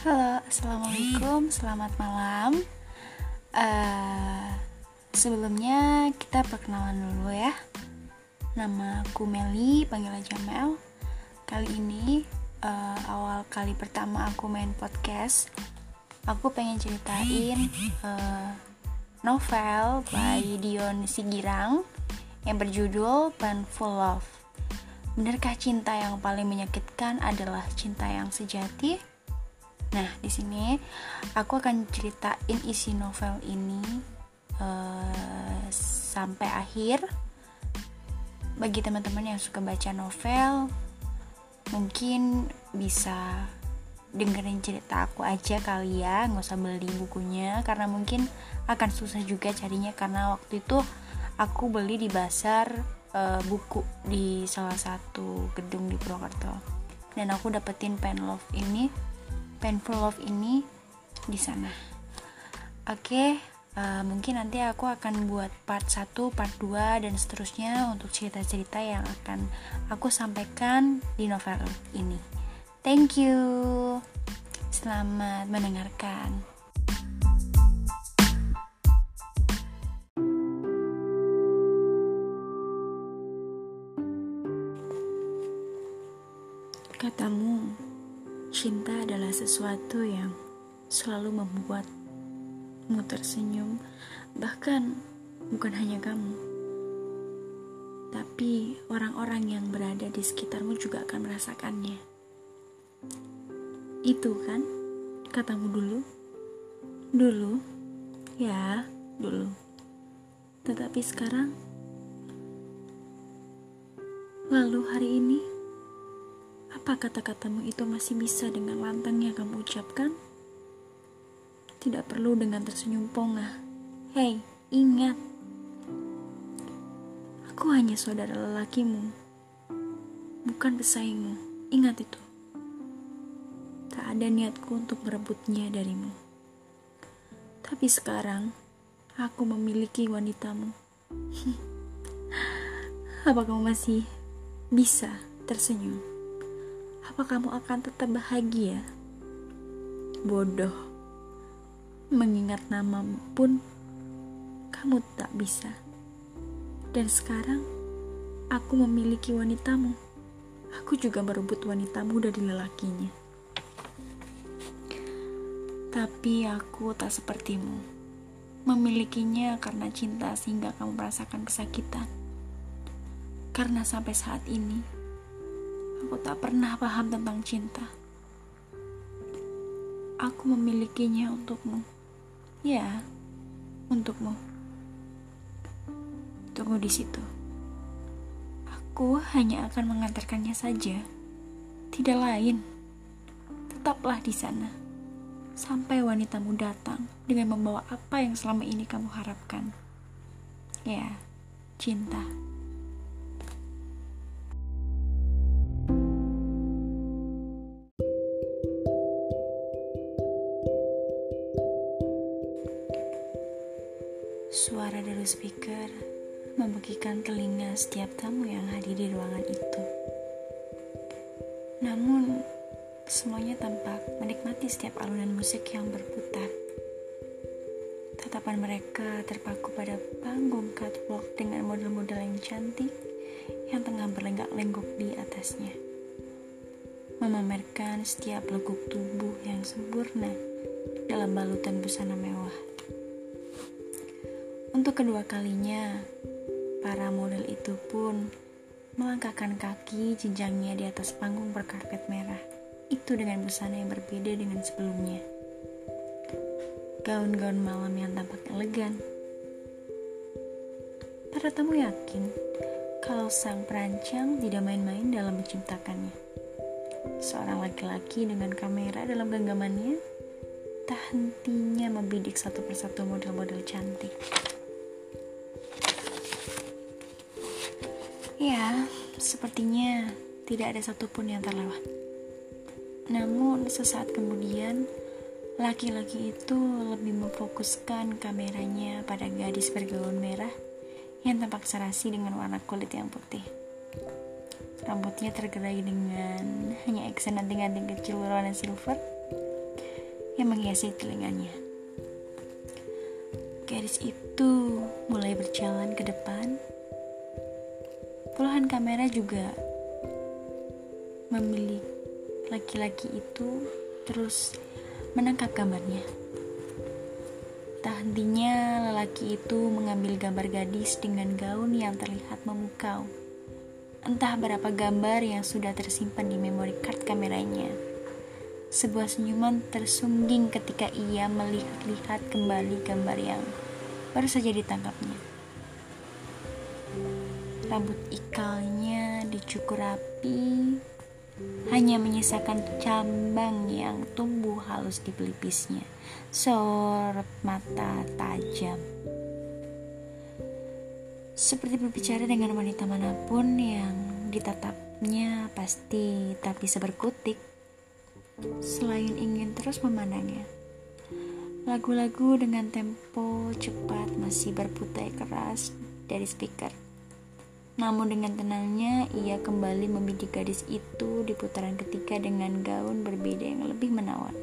Halo, assalamualaikum, selamat malam. Uh, sebelumnya kita perkenalan dulu ya. Nama aku Meli, panggil aja Mel. Kali ini uh, awal kali pertama aku main podcast. Aku pengen ceritain uh, novel by Dion Sigirang yang berjudul Painful Love. Benarkah cinta yang paling menyakitkan adalah cinta yang sejati? Nah, di sini aku akan ceritain isi novel ini uh, sampai akhir. Bagi teman-teman yang suka baca novel, mungkin bisa dengerin cerita aku aja kali ya, nggak usah beli bukunya karena mungkin akan susah juga carinya karena waktu itu aku beli di pasar uh, buku di salah satu gedung di Purwokerto dan aku dapetin pen love ini painful love ini di sana. Oke uh, mungkin nanti aku akan buat part 1 part 2 dan seterusnya untuk cerita-cerita yang akan aku sampaikan di novel ini. Thank you. Selamat mendengarkan. Katamu, Cinta adalah sesuatu yang selalu membuatmu tersenyum, bahkan bukan hanya kamu, tapi orang-orang yang berada di sekitarmu juga akan merasakannya. Itu kan katamu dulu, dulu, ya, dulu. Tetapi sekarang, lalu hari ini. Apa kata-katamu itu masih bisa dengan lantangnya kamu ucapkan? Tidak perlu dengan tersenyum pongah. Hei, ingat. Aku hanya saudara lelakimu, bukan pesaingmu. Ingat itu. Tak ada niatku untuk merebutnya darimu. Tapi sekarang, aku memiliki wanitamu. Apa kamu masih bisa tersenyum? Apa kamu akan tetap bahagia? Bodoh. Mengingat nama pun kamu tak bisa. Dan sekarang aku memiliki wanitamu. Aku juga merebut wanitamu dari lelakinya. Tapi aku tak sepertimu. Memilikinya karena cinta sehingga kamu merasakan kesakitan. Karena sampai saat ini Aku tak pernah paham tentang cinta. Aku memilikinya untukmu. Ya, untukmu. Tunggu di situ. Aku hanya akan mengantarkannya saja. Tidak lain. Tetaplah di sana. Sampai wanitamu datang dengan membawa apa yang selama ini kamu harapkan. Ya, cinta. Suara dari speaker membegikan telinga setiap tamu yang hadir di ruangan itu. Namun, semuanya tampak menikmati setiap alunan musik yang berputar. Tatapan mereka terpaku pada panggung catwalk dengan model-model yang cantik yang tengah berlenggak-lenggok di atasnya. Memamerkan setiap leguk tubuh yang sempurna dalam balutan busana mewah. Untuk kedua kalinya, para model itu pun melangkahkan kaki jenjangnya di atas panggung berkarpet merah. Itu dengan busana yang berbeda dengan sebelumnya. Gaun-gaun malam yang tampak elegan. Para tamu yakin kalau sang perancang tidak main-main dalam menciptakannya. Seorang laki-laki dengan kamera dalam genggamannya tak hentinya membidik satu persatu model-model cantik. Ya, sepertinya tidak ada satupun yang terlewat. Namun, sesaat kemudian, laki-laki itu lebih memfokuskan kameranya pada gadis bergaun merah yang tampak serasi dengan warna kulit yang putih. Rambutnya tergerai dengan hanya aksen anting-anting kecil berwarna silver. yang menghiasi telinganya. Gadis itu mulai berjalan ke depan. Puluhan kamera juga memilih laki-laki itu terus menangkap gambarnya. Tak hentinya lelaki itu mengambil gambar gadis dengan gaun yang terlihat memukau. Entah berapa gambar yang sudah tersimpan di memori card kameranya. Sebuah senyuman tersungging ketika ia melihat-lihat kembali gambar yang baru saja ditangkapnya. Rambut ikalnya dicukur rapi, hanya menyisakan cambang yang tumbuh halus di pelipisnya, sorot mata tajam. Seperti berbicara dengan wanita mana pun yang ditatapnya pasti tak bisa berkutik, selain ingin terus memandangnya. Lagu-lagu dengan tempo cepat masih berputar keras dari speaker. Namun dengan tenangnya ia kembali membidik gadis itu di putaran ketiga dengan gaun berbeda yang lebih menawan.